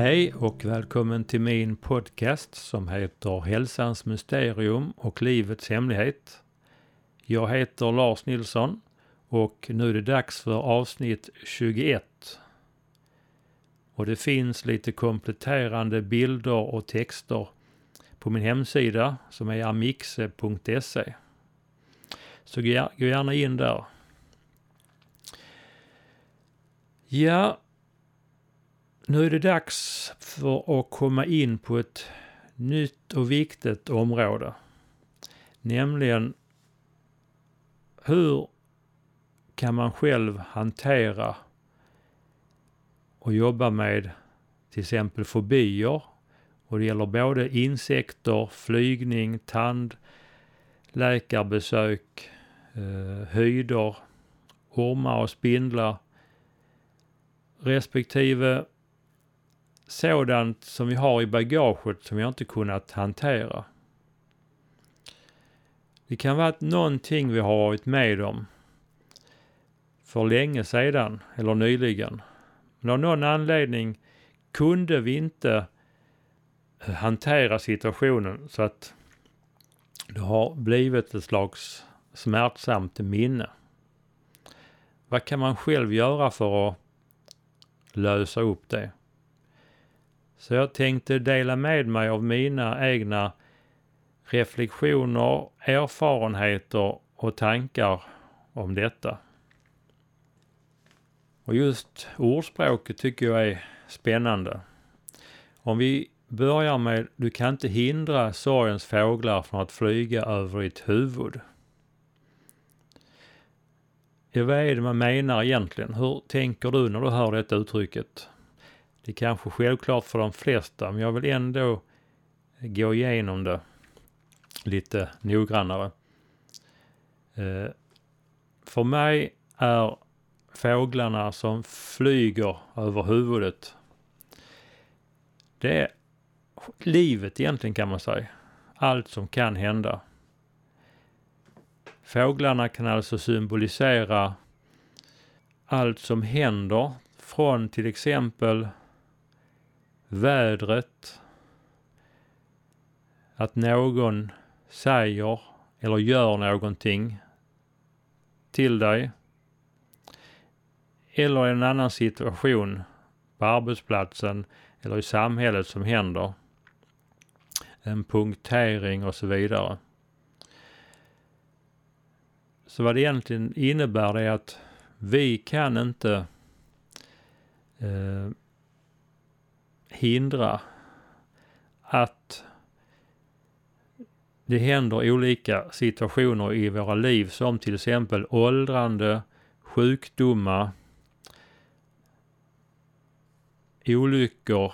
Hej och välkommen till min podcast som heter Hälsans mysterium och livets hemlighet. Jag heter Lars Nilsson och nu är det dags för avsnitt 21. Och det finns lite kompletterande bilder och texter på min hemsida som är amixe.se. Så gå gärna in där. Ja, nu är det dags för att komma in på ett nytt och viktigt område. Nämligen hur kan man själv hantera och jobba med till exempel fobier. Och det gäller både insekter, flygning, tand, läkarbesök, eh, höjder, ormar och spindlar respektive sådant som vi har i bagaget som vi inte kunnat hantera. Det kan vara att någonting vi har varit med om för länge sedan eller nyligen. Men av någon anledning kunde vi inte eh, hantera situationen så att det har blivit ett slags smärtsamt minne. Vad kan man själv göra för att lösa upp det? Så jag tänkte dela med mig av mina egna reflektioner, erfarenheter och tankar om detta. Och just ordspråket tycker jag är spännande. Om vi börjar med Du kan inte hindra sorgens fåglar från att flyga över ditt huvud. Ja, vad är det man menar egentligen? Hur tänker du när du hör detta uttrycket? Det är kanske självklart för de flesta, men jag vill ändå gå igenom det lite noggrannare. Eh, för mig är fåglarna som flyger över huvudet, det är livet egentligen kan man säga. Allt som kan hända. Fåglarna kan alltså symbolisera allt som händer från till exempel vädret, att någon säger eller gör någonting till dig eller en annan situation på arbetsplatsen eller i samhället som händer. En punktering och så vidare. Så vad det egentligen innebär är att vi kan inte eh, hindra att det händer olika situationer i våra liv som till exempel åldrande, sjukdomar, olyckor,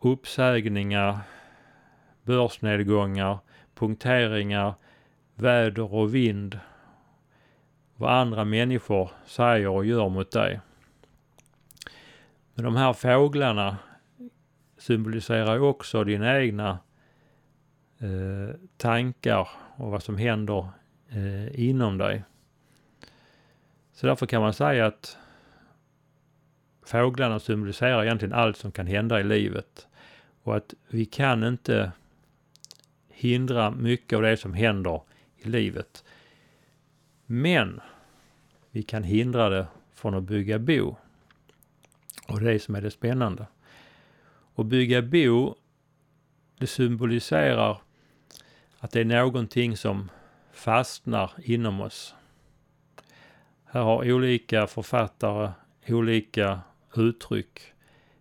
uppsägningar, börsnedgångar, punkteringar, väder och vind, vad andra människor säger och gör mot dig. Men de här fåglarna symboliserar ju också dina egna eh, tankar och vad som händer eh, inom dig. Så därför kan man säga att fåglarna symboliserar egentligen allt som kan hända i livet. Och att vi kan inte hindra mycket av det som händer i livet. Men vi kan hindra det från att bygga bo. Och det är det som är det spännande. Och bygga bo, det symboliserar att det är någonting som fastnar inom oss. Här har olika författare olika uttryck.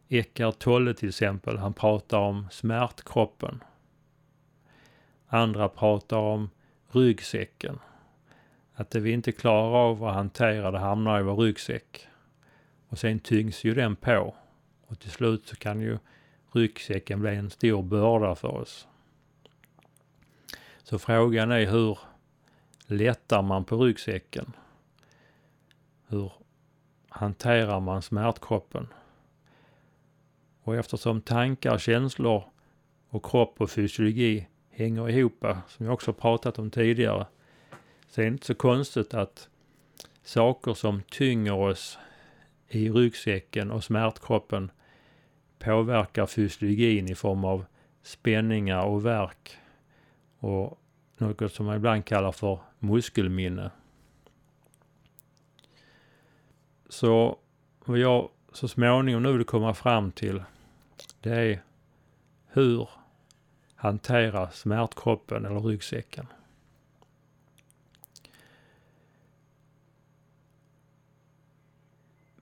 Eckart Tolle till exempel, han pratar om smärtkroppen. Andra pratar om ryggsäcken. Att det vi inte klarar av att hantera, det hamnar i vår ryggsäck. Och sen tyngs ju den på. Och till slut så kan ju ryggsäcken bli en stor börda för oss. Så frågan är hur lättar man på ryggsäcken? Hur hanterar man smärtkroppen? Och eftersom tankar, känslor och kropp och fysiologi hänger ihop, som jag också pratat om tidigare, så är det inte så konstigt att saker som tynger oss i ryggsäcken och smärtkroppen påverkar fysiologin i form av spänningar och värk och något som man ibland kallar för muskelminne. Så vad jag så småningom nu vill komma fram till det är hur hantera smärtkroppen eller ryggsäcken.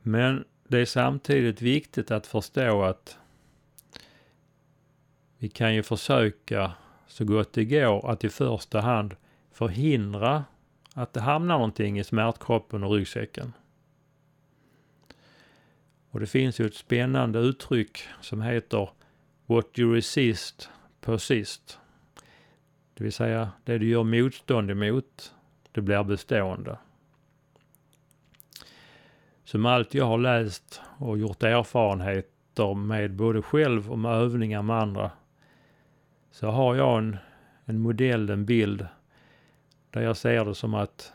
Men det är samtidigt viktigt att förstå att vi kan ju försöka så gott det går att i första hand förhindra att det hamnar någonting i smärtkroppen och ryggsäcken. Och det finns ju ett spännande uttryck som heter What you resist persist. Det vill säga, det du gör motstånd emot, det blir bestående. Som allt jag har läst och gjort erfarenheter med både själv och med övningar med andra så har jag en, en modell, en bild där jag ser det som att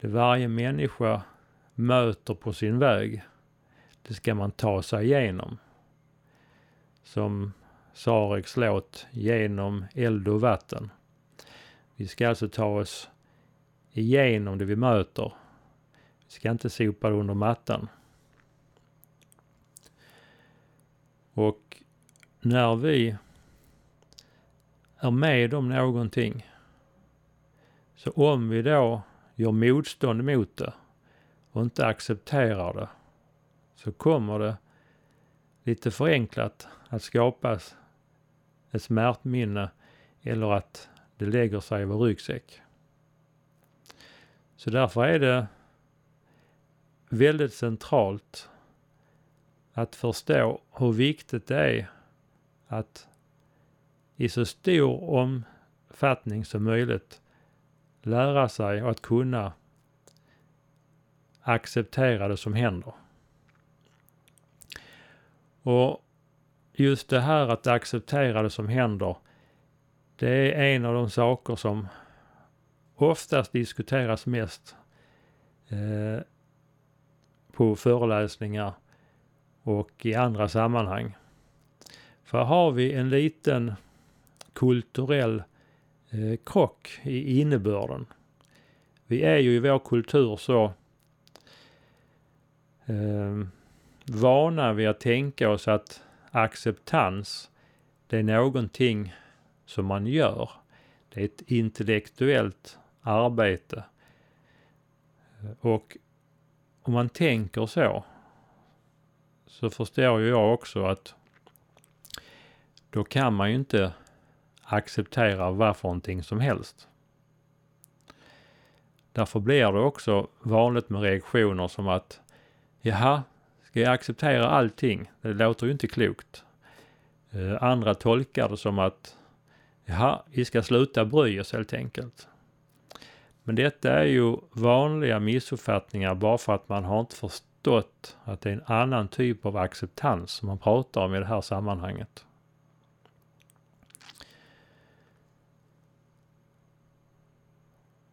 det varje människa möter på sin väg, det ska man ta sig igenom. Som Sareks låt Genom eld och vatten. Vi ska alltså ta oss igenom det vi möter. Vi ska inte sopa det under mattan. Och när vi är med om någonting, så om vi då gör motstånd mot det och inte accepterar det, så kommer det lite förenklat att skapas ett smärtminne eller att det lägger sig i vår ryggsäck. Så därför är det väldigt centralt att förstå hur viktigt det är att i så stor omfattning som möjligt lära sig och att kunna acceptera det som händer. Och just det här att acceptera det som händer, det är en av de saker som oftast diskuteras mest eh, på föreläsningar och i andra sammanhang. För har vi en liten kulturell eh, krock i innebörden. Vi är ju i vår kultur så eh, vana vid att tänka oss att acceptans, det är någonting som man gör. Det är ett intellektuellt arbete. Och om man tänker så, så förstår ju jag också att då kan man ju inte acceptera vad för någonting som helst. Därför blir det också vanligt med reaktioner som att jaha, vi accepterar allting? Det låter ju inte klokt. Eh, andra tolkar det som att jaha, vi ska sluta bry oss helt enkelt. Men detta är ju vanliga missuppfattningar bara för att man har inte förstått att det är en annan typ av acceptans som man pratar om i det här sammanhanget.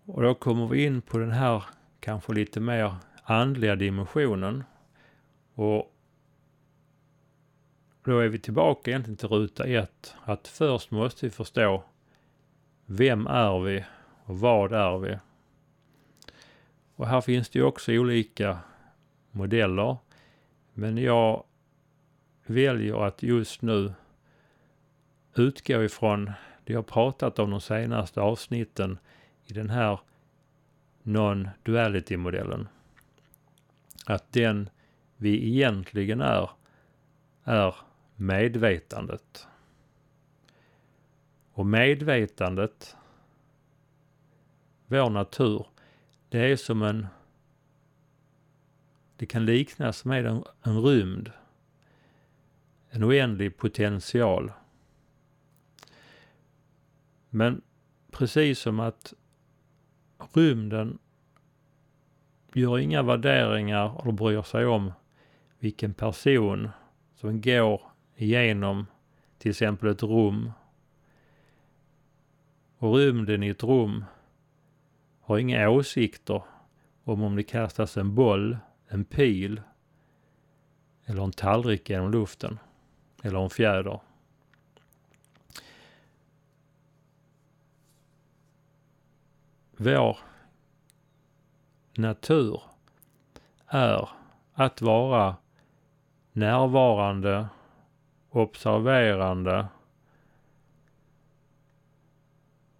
Och då kommer vi in på den här kanske lite mer andliga dimensionen och då är vi tillbaka egentligen till ruta ett. Att först måste vi förstå vem är vi och vad är vi? Och här finns det ju också olika modeller. Men jag väljer att just nu utgå ifrån det jag pratat om de senaste avsnitten i den här non-duality-modellen. Att den vi egentligen är, är medvetandet. Och medvetandet, vår natur, det är som en... Det kan liknas med en, en rymd. En oändlig potential. Men precis som att rymden gör inga värderingar och bryr sig om vilken person som går igenom till exempel ett rum. Och rymden i ett rum har inga åsikter om om det kastas en boll, en pil eller en tallrik genom luften eller en fjäder. Vår natur är att vara närvarande, observerande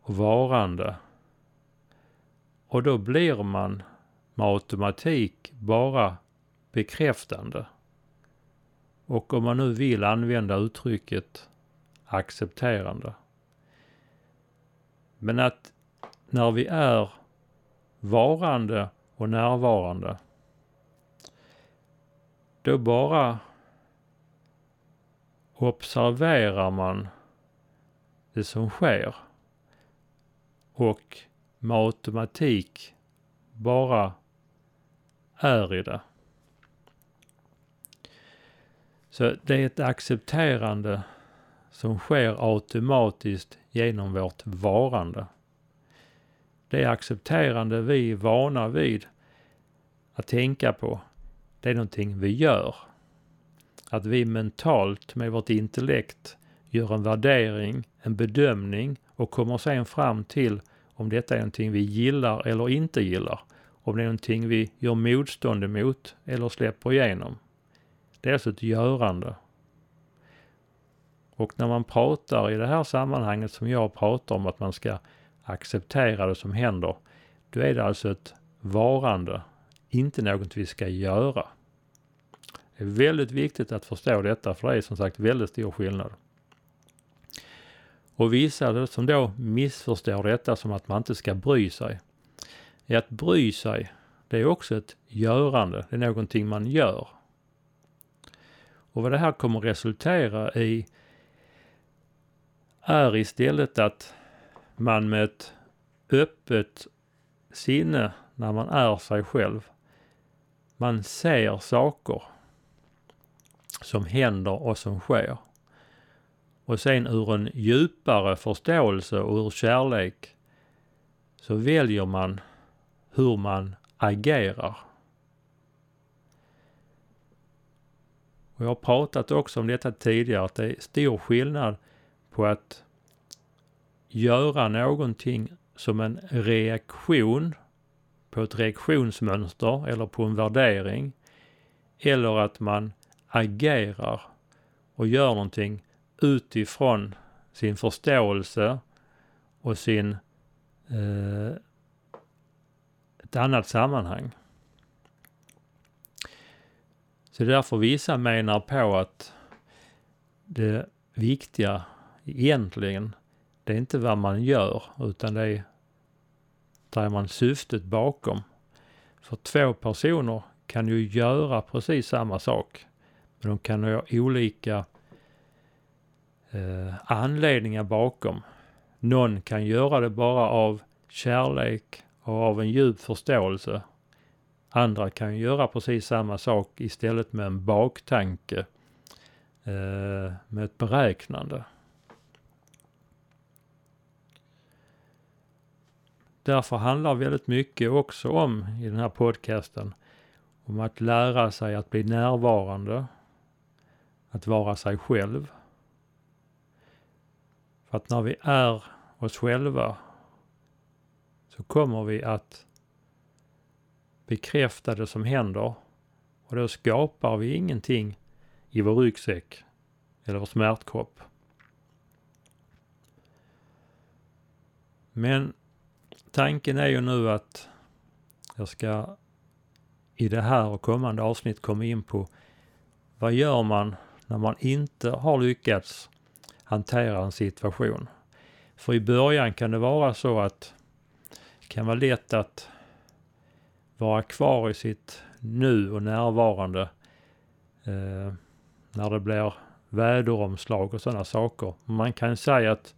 och varande. Och då blir man med automatik bara bekräftande. Och om man nu vill använda uttrycket accepterande. Men att när vi är varande och närvarande, då bara observerar man det som sker och med automatik bara är i det. Så det är ett accepterande som sker automatiskt genom vårt varande. Det accepterande vi är vana vid att tänka på, det är någonting vi gör. Att vi mentalt med vårt intellekt gör en värdering, en bedömning och kommer sen fram till om detta är någonting vi gillar eller inte gillar. Om det är någonting vi gör motstånd emot eller släpper igenom. Det är alltså ett görande. Och när man pratar i det här sammanhanget som jag pratar om att man ska acceptera det som händer, då är det alltså ett varande, inte något vi ska göra. Det är väldigt viktigt att förstå detta för det är som sagt väldigt stor skillnad. Och vissa som då missförstår detta som att man inte ska bry sig. Är att bry sig, det är också ett görande, det är någonting man gör. Och vad det här kommer resultera i är istället att man med ett öppet sinne när man är sig själv, man ser saker som händer och som sker. Och sen ur en djupare förståelse och ur kärlek så väljer man hur man agerar. Och jag har pratat också om detta tidigare, att det är stor skillnad på att göra någonting som en reaktion på ett reaktionsmönster eller på en värdering. Eller att man agerar och gör någonting utifrån sin förståelse och sin eh, ett annat sammanhang. Så det är därför vissa menar på att det viktiga egentligen, det är inte vad man gör utan det är där man syftet bakom. För två personer kan ju göra precis samma sak. Men de kan ha olika eh, anledningar bakom. Någon kan göra det bara av kärlek och av en djup förståelse. Andra kan göra precis samma sak istället med en baktanke, eh, med ett beräknande. Därför handlar väldigt mycket också om i den här podcasten om att lära sig att bli närvarande, att vara sig själv. För att när vi är oss själva så kommer vi att bekräfta det som händer och då skapar vi ingenting i vår ryggsäck eller vår smärtkropp. Men tanken är ju nu att jag ska i det här och kommande avsnitt komma in på vad gör man när man inte har lyckats hantera en situation? För i början kan det vara så att det kan vara lätt att vara kvar i sitt nu och närvarande eh, när det blir väderomslag och sådana saker. Man kan säga att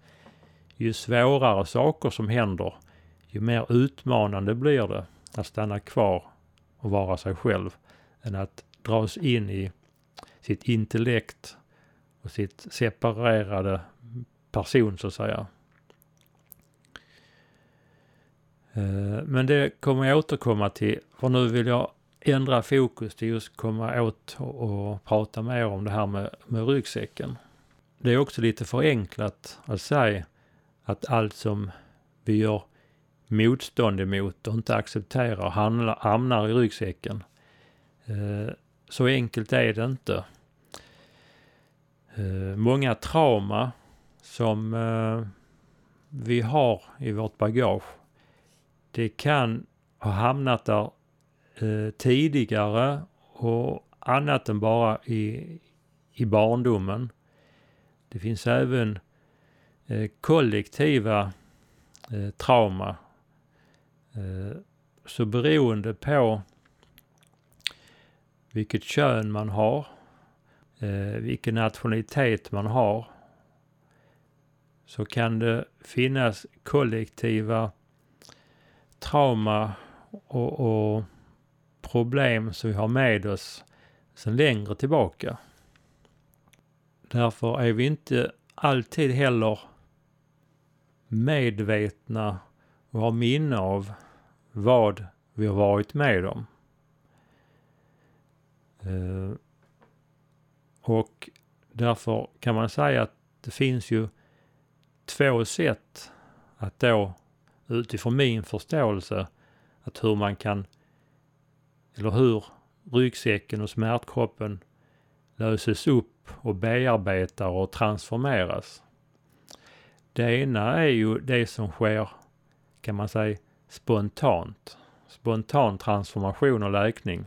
ju svårare saker som händer, ju mer utmanande blir det att stanna kvar och vara sig själv än att dras in i sitt intellekt och sitt separerade person så att säga. Eh, men det kommer jag återkomma till, för nu vill jag ändra fokus till just komma åt och prata mer om det här med, med ryggsäcken. Det är också lite förenklat att säga att allt som vi gör motstånd emot och inte accepterar hamnar i ryggsäcken. Eh, så enkelt är det inte. Eh, många trauma som eh, vi har i vårt bagage det kan ha hamnat där tidigare och annat än bara i, i barndomen. Det finns även kollektiva trauma. Eh, så beroende på vilket kön man har, eh, vilken nationalitet man har, så kan det finnas kollektiva trauma och, och problem som vi har med oss sedan längre tillbaka. Därför är vi inte alltid heller medvetna och har minne av vad vi har varit med om. Eh, och därför kan man säga att det finns ju två sätt att då utifrån min förståelse att hur man kan, eller hur ryggsäcken och smärtkroppen löses upp och bearbetar och transformeras. Det ena är ju det som sker, kan man säga, spontant. Spontan transformation och läkning.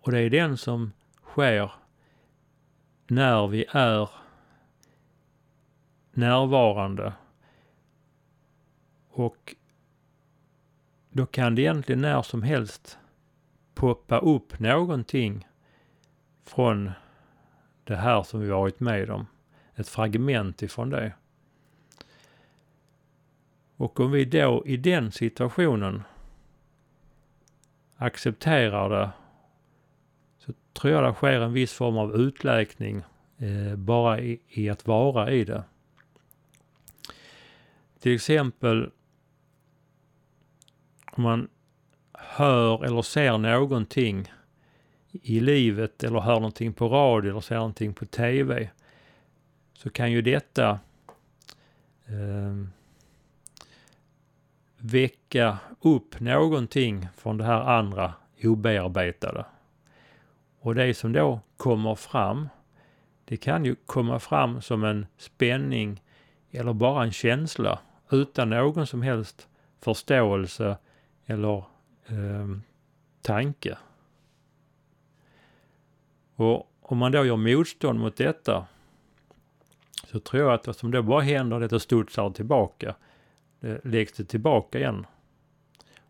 Och det är den som sker när vi är närvarande och då kan det egentligen när som helst poppa upp någonting från det här som vi varit med om. Ett fragment ifrån det. Och om vi då i den situationen accepterar det så tror jag det sker en viss form av utläkning eh, bara i, i att vara i det. Till exempel om man hör eller ser någonting i livet eller hör någonting på radio eller ser någonting på TV så kan ju detta eh, väcka upp någonting från det här andra obearbetade. Och det som då kommer fram, det kan ju komma fram som en spänning eller bara en känsla utan någon som helst förståelse eller eh, tanke. Och om man då gör motstånd mot detta så tror jag att vad som då bara händer är att det studsar tillbaka. Det läggs det tillbaka igen.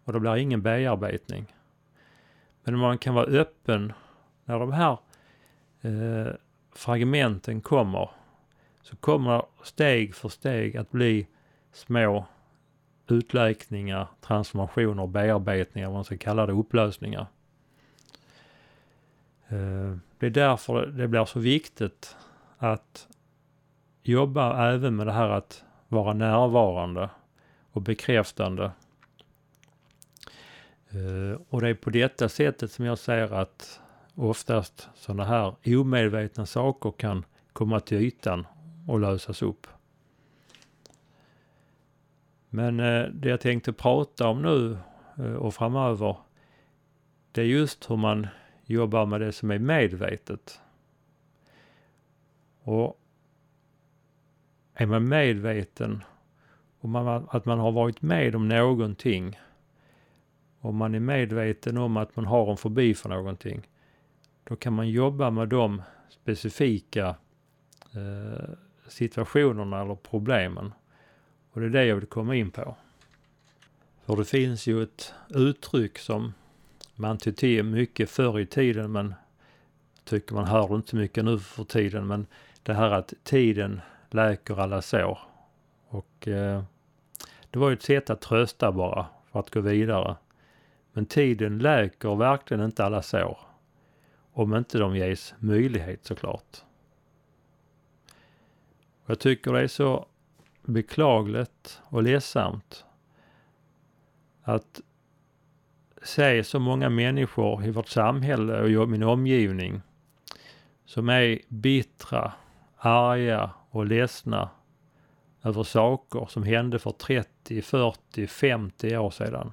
Och det blir ingen bearbetning. Men om man kan vara öppen när de här eh, fragmenten kommer så kommer steg för steg att bli små utläkningar, transformationer, bearbetningar, vad man ska kalla det, upplösningar. Eh, det är därför det blir så viktigt att jobba även med det här att vara närvarande och bekräftande. Eh, och det är på detta sättet som jag ser att oftast sådana här omedvetna saker kan komma till ytan och lösas upp. Men eh, det jag tänkte prata om nu eh, och framöver, det är just hur man jobbar med det som är medvetet. Och är man medveten om att man har varit med om någonting, om man är medveten om att man har en fobi för någonting, då kan man jobba med de specifika eh, situationerna eller problemen. Och det är det jag vill komma in på. För det finns ju ett uttryck som man tog till mycket förr i tiden men tycker man hör det inte mycket nu för tiden. Men det här att tiden läker alla sår. Och eh, det var ju ett sätt att trösta bara för att gå vidare. Men tiden läker verkligen inte alla sår. om inte de ges möjlighet såklart. Jag tycker det är så beklagligt och ledsamt att se så många människor i vårt samhälle och i min omgivning som är bittra, arga och ledsna över saker som hände för 30, 40, 50 år sedan.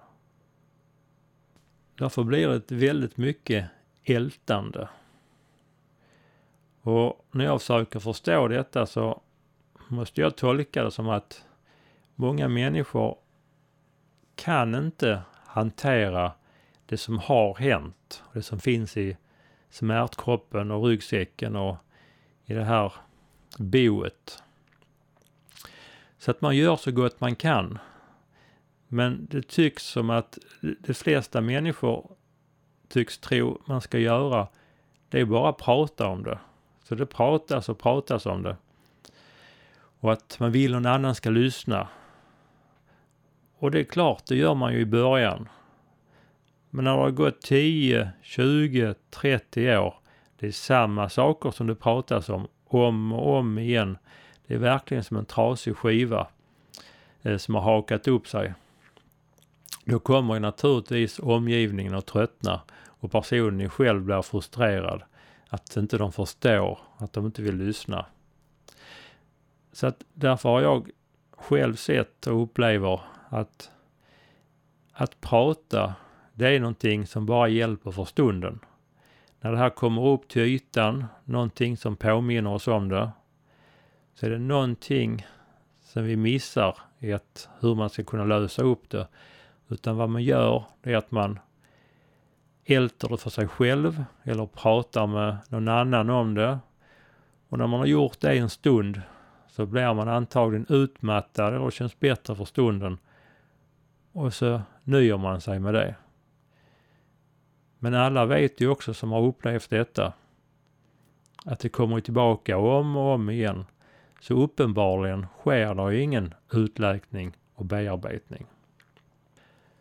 Därför blir det väldigt mycket ältande. Och när jag försöker förstå detta så måste jag tolka det som att många människor kan inte hantera det som har hänt, det som finns i smärtkroppen och ryggsäcken och i det här boet. Så att man gör så gott man kan. Men det tycks som att de flesta människor tycks tro man ska göra, det är bara att prata om det. Så det pratas och pratas om det. Och att man vill någon annan ska lyssna. Och det är klart, det gör man ju i början. Men när det har gått 10, 20, 30 år, det är samma saker som det pratas om, om och om igen. Det är verkligen som en trasig skiva eh, som har hakat upp sig. Då kommer ju naturligtvis omgivningen att tröttna och personen själv blir frustrerad. Att inte de förstår, att de inte vill lyssna. Så att därför har jag själv sett och upplever att att prata, det är någonting som bara hjälper för stunden. När det här kommer upp till ytan, någonting som påminner oss om det, så är det någonting som vi missar i att hur man ska kunna lösa upp det. Utan vad man gör, det är att man älter det för sig själv eller pratar med någon annan om det. Och när man har gjort det en stund så blir man antagligen utmattad eller känns bättre för stunden. Och så nöjer man sig med det. Men alla vet ju också som har upplevt detta att det kommer tillbaka om och om igen. Så uppenbarligen sker det ingen utläkning och bearbetning.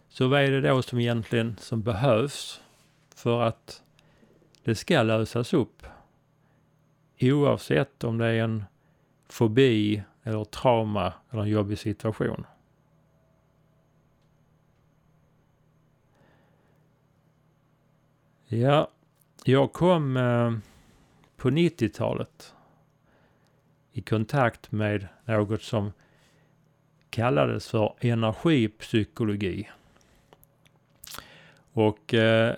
Så vad är det då som egentligen som behövs för att det ska lösas upp? Oavsett om det är en fobi eller trauma eller en jobbig situation. Ja, jag kom eh, på 90-talet i kontakt med något som kallades för energipsykologi. Och eh,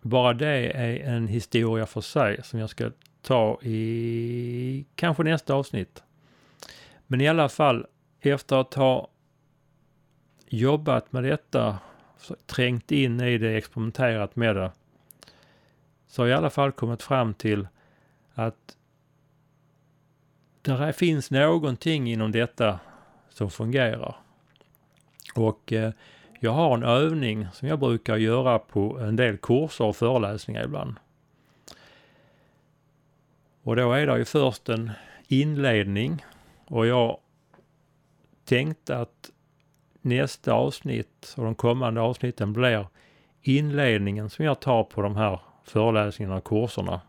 bara det är en historia för sig som jag ska ta i kanske nästa avsnitt. Men i alla fall, efter att ha jobbat med detta, trängt in i det, experimenterat med det, så har jag i alla fall kommit fram till att där finns någonting inom detta som fungerar. Och eh, jag har en övning som jag brukar göra på en del kurser och föreläsningar ibland. Och då är det ju först en inledning och jag tänkte att nästa avsnitt och de kommande avsnitten blir inledningen som jag tar på de här föreläsningarna och kurserna.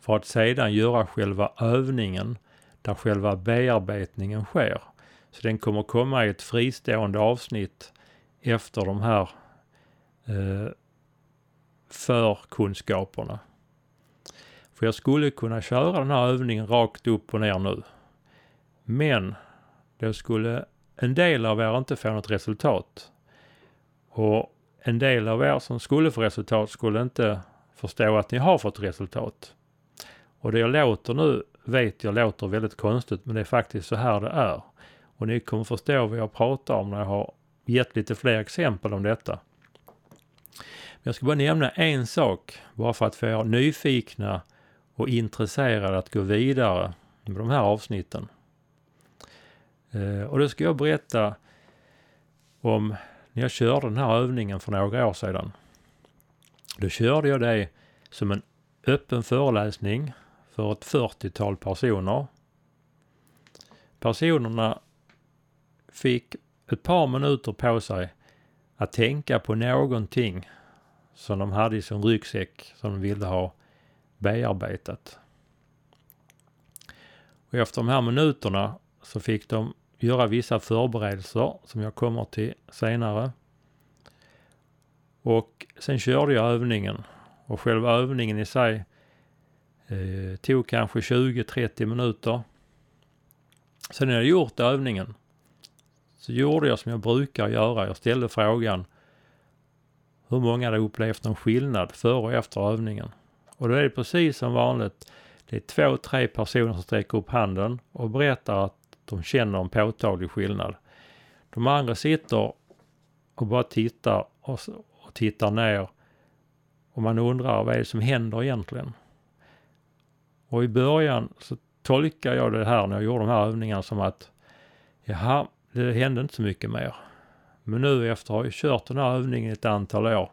För att sedan göra själva övningen där själva bearbetningen sker. Så den kommer komma i ett fristående avsnitt efter de här eh, förkunskaperna. För jag skulle kunna köra den här övningen rakt upp och ner nu. Men då skulle en del av er inte få något resultat. Och en del av er som skulle få resultat skulle inte förstå att ni har fått resultat. Och det jag låter nu vet jag låter väldigt konstigt men det är faktiskt så här det är. Och ni kommer förstå vad jag pratar om när jag har gett lite fler exempel om detta. Men jag ska bara nämna en sak bara för att få er nyfikna och intresserade att gå vidare med de här avsnitten. Eh, och då ska jag berätta om när jag körde den här övningen för några år sedan. Då körde jag det som en öppen föreläsning för ett 40-tal personer. Personerna fick ett par minuter på sig att tänka på någonting som de hade i sin ryggsäck som de ville ha bearbetat. Och efter de här minuterna så fick de göra vissa förberedelser som jag kommer till senare. Och sen körde jag övningen och själva övningen i sig eh, tog kanske 20-30 minuter. Sen när jag gjort övningen så gjorde jag som jag brukar göra. Jag ställde frågan hur många hade upplevt någon skillnad före och efter övningen. Och då är det precis som vanligt. Det är två, tre personer som sträcker upp handen och berättar att de känner en påtaglig skillnad. De andra sitter och bara tittar och, och tittar ner och man undrar vad är det som händer egentligen? Och i början så tolkar jag det här när jag gjorde de här övningarna som att jaha, det hände inte så mycket mer. Men nu efter att ha kört den här övningen ett antal år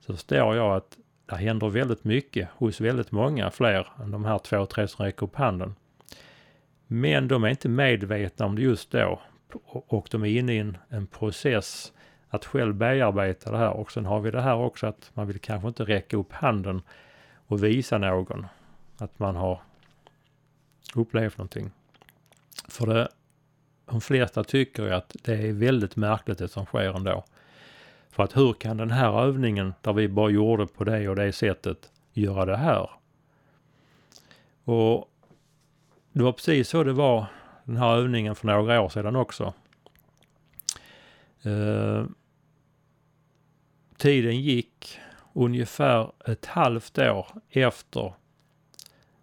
så förstår jag att det händer väldigt mycket hos väldigt många fler än de här två, tre som räcker upp handen. Men de är inte medvetna om det just då och de är inne i en, en process att själv bearbeta det här. Och sen har vi det här också att man vill kanske inte räcka upp handen och visa någon att man har upplevt någonting. För det, de flesta tycker ju att det är väldigt märkligt det som sker ändå. För att hur kan den här övningen där vi bara gjorde på det och det sättet göra det här? Och det var precis så det var den här övningen för några år sedan också. Eh, tiden gick ungefär ett halvt år efter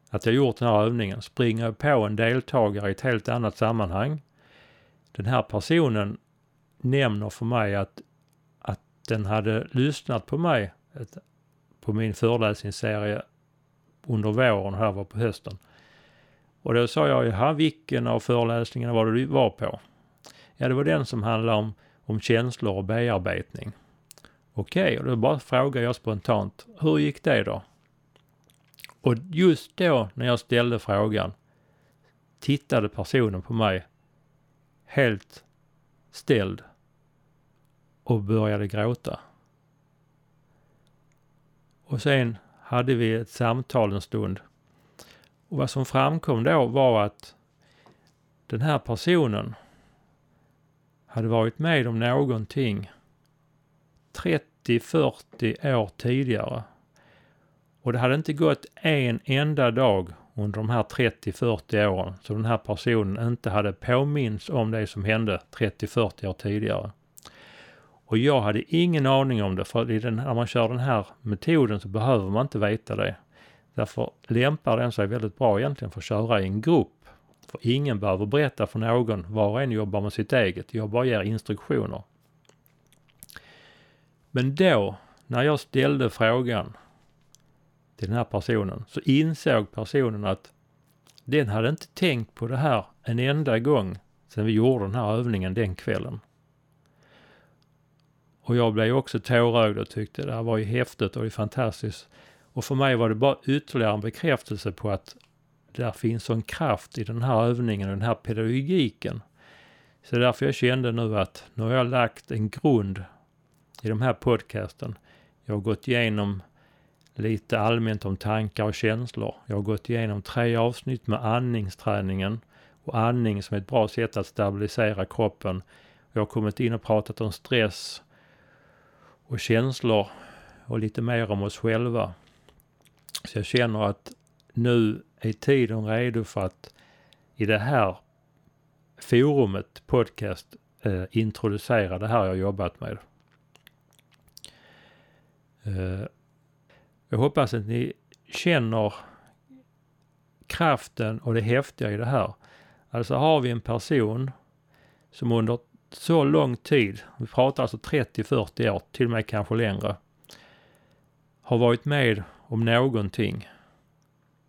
att jag gjort den här övningen. Springer jag på en deltagare i ett helt annat sammanhang. Den här personen nämner för mig att, att den hade lyssnat på mig ett, på min föreläsningsserie under våren, här var på hösten. Och då sa jag, jaha, vilken av föreläsningarna var det du var på? Ja, det var den som handlade om, om känslor och bearbetning. Okej, okay, och då bara frågar jag spontant, hur gick det då? Och just då när jag ställde frågan tittade personen på mig helt ställd och började gråta. Och sen hade vi ett samtal en stund och vad som framkom då var att den här personen hade varit med om någonting 30-40 år tidigare. Och det hade inte gått en enda dag under de här 30-40 åren så den här personen inte hade påminns om det som hände 30-40 år tidigare. Och jag hade ingen aning om det för den, när man kör den här metoden så behöver man inte veta det. Därför lämpar den sig väldigt bra egentligen för att köra i en grupp. För ingen behöver berätta för någon, var och en jobbar med sitt eget. Jag bara ger instruktioner. Men då, när jag ställde frågan till den här personen, så insåg personen att den hade inte tänkt på det här en enda gång sedan vi gjorde den här övningen den kvällen. Och jag blev också tårögd och tyckte det här var ju häftigt och det är fantastiskt. Och för mig var det bara ytterligare en bekräftelse på att där finns sån kraft i den här övningen och den här pedagogiken. Så därför jag kände nu att nu har jag lagt en grund i de här podcasten. Jag har gått igenom lite allmänt om tankar och känslor. Jag har gått igenom tre avsnitt med andningsträningen och andning som ett bra sätt att stabilisera kroppen. Jag har kommit in och pratat om stress och känslor och lite mer om oss själva. Så jag känner att nu är tiden redo för att i det här forumet, podcast, eh, introducera det här jag jobbat med. Eh, jag hoppas att ni känner kraften och det häftiga i det här. Alltså har vi en person som under så lång tid, vi pratar alltså 30-40 år, till och med kanske längre, har varit med om någonting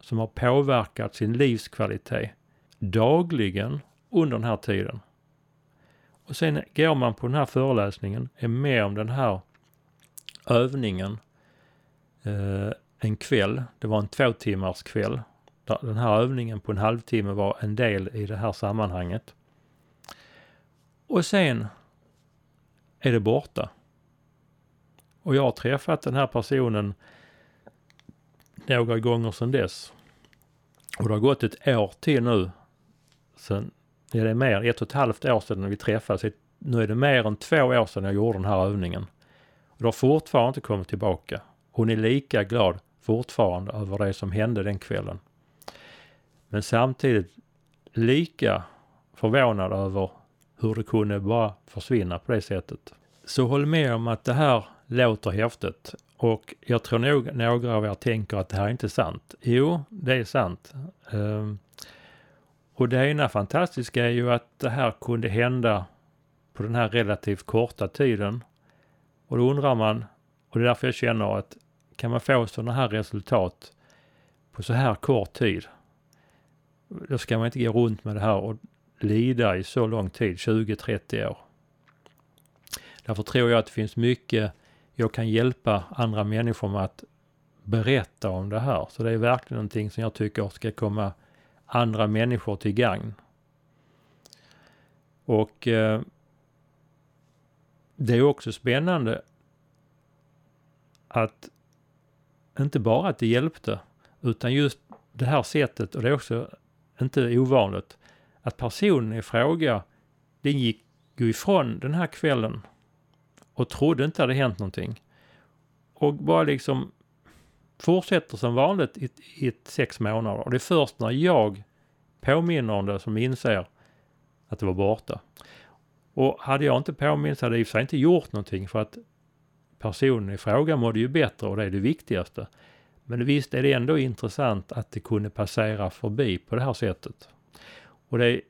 som har påverkat sin livskvalitet dagligen under den här tiden. Och sen går man på den här föreläsningen, är med om den här övningen eh, en kväll. Det var en två timmars kväll. Den här övningen på en halvtimme var en del i det här sammanhanget. Och sen är det borta. Och jag har träffat den här personen några gånger sedan dess. Och det har gått ett år till nu. Sen, ja, det är mer, ett och ett halvt år sedan vi träffades. Nu är det mer än två år sedan jag gjorde den här övningen. Och det har fortfarande inte kommit tillbaka. Hon är lika glad fortfarande över det som hände den kvällen. Men samtidigt lika förvånad över hur det kunde bara försvinna på det sättet. Så håll med om att det här låter häftigt och jag tror nog några av er tänker att det här är inte sant. Jo, det är sant. Um, och det ena fantastiska är ju att det här kunde hända på den här relativt korta tiden. Och då undrar man, och det är därför jag känner att kan man få sådana här resultat på så här kort tid, då ska man inte gå runt med det här och lida i så lång tid, 20-30 år. Därför tror jag att det finns mycket jag kan hjälpa andra människor med att berätta om det här. Så det är verkligen någonting som jag tycker ska komma andra människor till gagn. Och eh, det är också spännande att inte bara att det hjälpte, utan just det här sättet, och det är också inte ovanligt, att personen i fråga, den gick ju ifrån den här kvällen och trodde inte det hade hänt någonting. Och bara liksom fortsätter som vanligt i, i sex månader. Och det är först när jag påminner om det som inser att det var borta. Och hade jag inte påmint så hade jag i och för sig inte gjort någonting för att personen i fråga mådde ju bättre och det är det viktigaste. Men visst är det ändå intressant att det kunde passera förbi på det här sättet. Och det är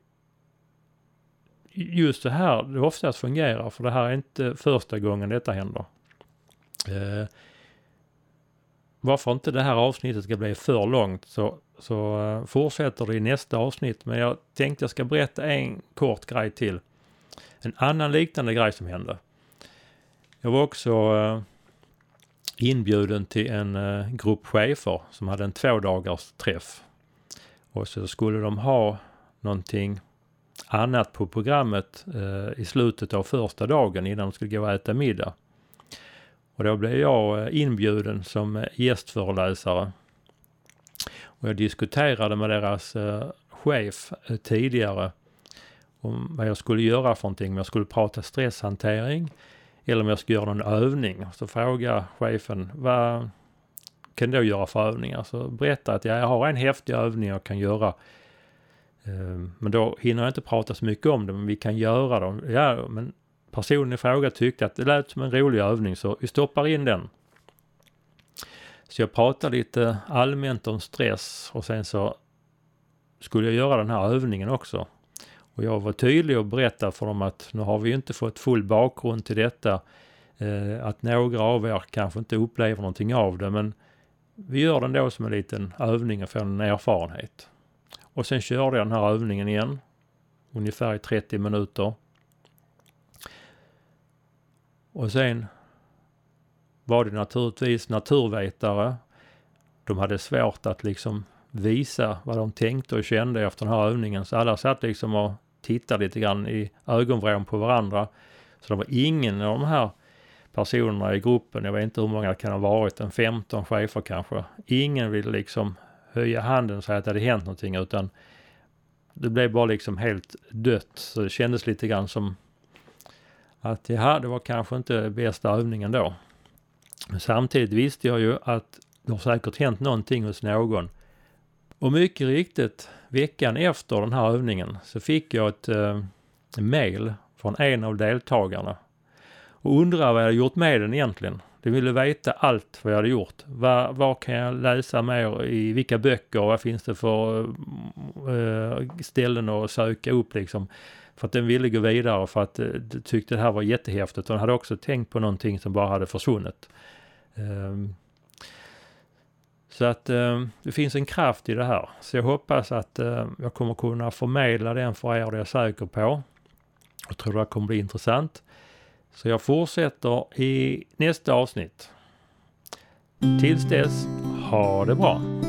just det här det oftast fungerar, för det här är inte första gången detta händer. Eh, varför inte det här avsnittet ska bli för långt så, så eh, fortsätter det i nästa avsnitt. Men jag tänkte jag ska berätta en kort grej till. En annan liknande grej som hände. Jag var också eh, inbjuden till en eh, grupp chefer som hade en två dagars träff. Och så skulle de ha någonting annat på programmet eh, i slutet av första dagen innan de skulle gå och äta middag. Och då blev jag eh, inbjuden som gästföreläsare. Och jag diskuterade med deras eh, chef tidigare om vad jag skulle göra för någonting. Om jag skulle prata stresshantering eller om jag ska göra någon övning. Så frågar chefen vad kan du göra för övningar? Så alltså, berätta att jag har en häftig övning jag kan göra ehm, men då hinner jag inte prata så mycket om det, men vi kan göra dem. Ja, men personen i fråga tyckte att det lät som en rolig övning så vi stoppar in den. Så jag pratade lite allmänt om stress och sen så skulle jag göra den här övningen också. Och jag var tydlig och berättade för dem att nu har vi inte fått full bakgrund till detta. Eh, att några av er kanske inte upplever någonting av det men vi gör den då som en liten övning och får en erfarenhet. Och sen körde jag den här övningen igen. Ungefär i 30 minuter. Och sen var det naturligtvis naturvetare. De hade svårt att liksom visa vad de tänkte och kände efter den här övningen. Så alla satt liksom och tittade lite grann i ögonvrån på varandra. Så det var ingen av de här personerna i gruppen, jag vet inte hur många det kan ha varit, en 15 chefer kanske. Ingen ville liksom höja handen och säga att det hade hänt någonting utan det blev bara liksom helt dött. Så det kändes lite grann som att ja, det var kanske inte bästa övningen då. Men samtidigt visste jag ju att det har säkert hänt någonting hos någon. Och mycket riktigt, veckan efter den här övningen så fick jag ett eh, mail från en av deltagarna och undrade vad jag gjort med den egentligen. De ville veta allt vad jag hade gjort. Vad, vad kan jag läsa mer i vilka böcker? Vad finns det för eh, ställen att söka upp liksom? För att den ville gå vidare för att eh, de tyckte det här var jättehäftigt. Och den hade också tänkt på någonting som bara hade försvunnit. Eh, så att eh, det finns en kraft i det här. Så jag hoppas att eh, jag kommer kunna förmedla den för er, det är jag säker på. Jag tror det kommer bli intressant. Så jag fortsätter i nästa avsnitt. Tills dess, ha det bra!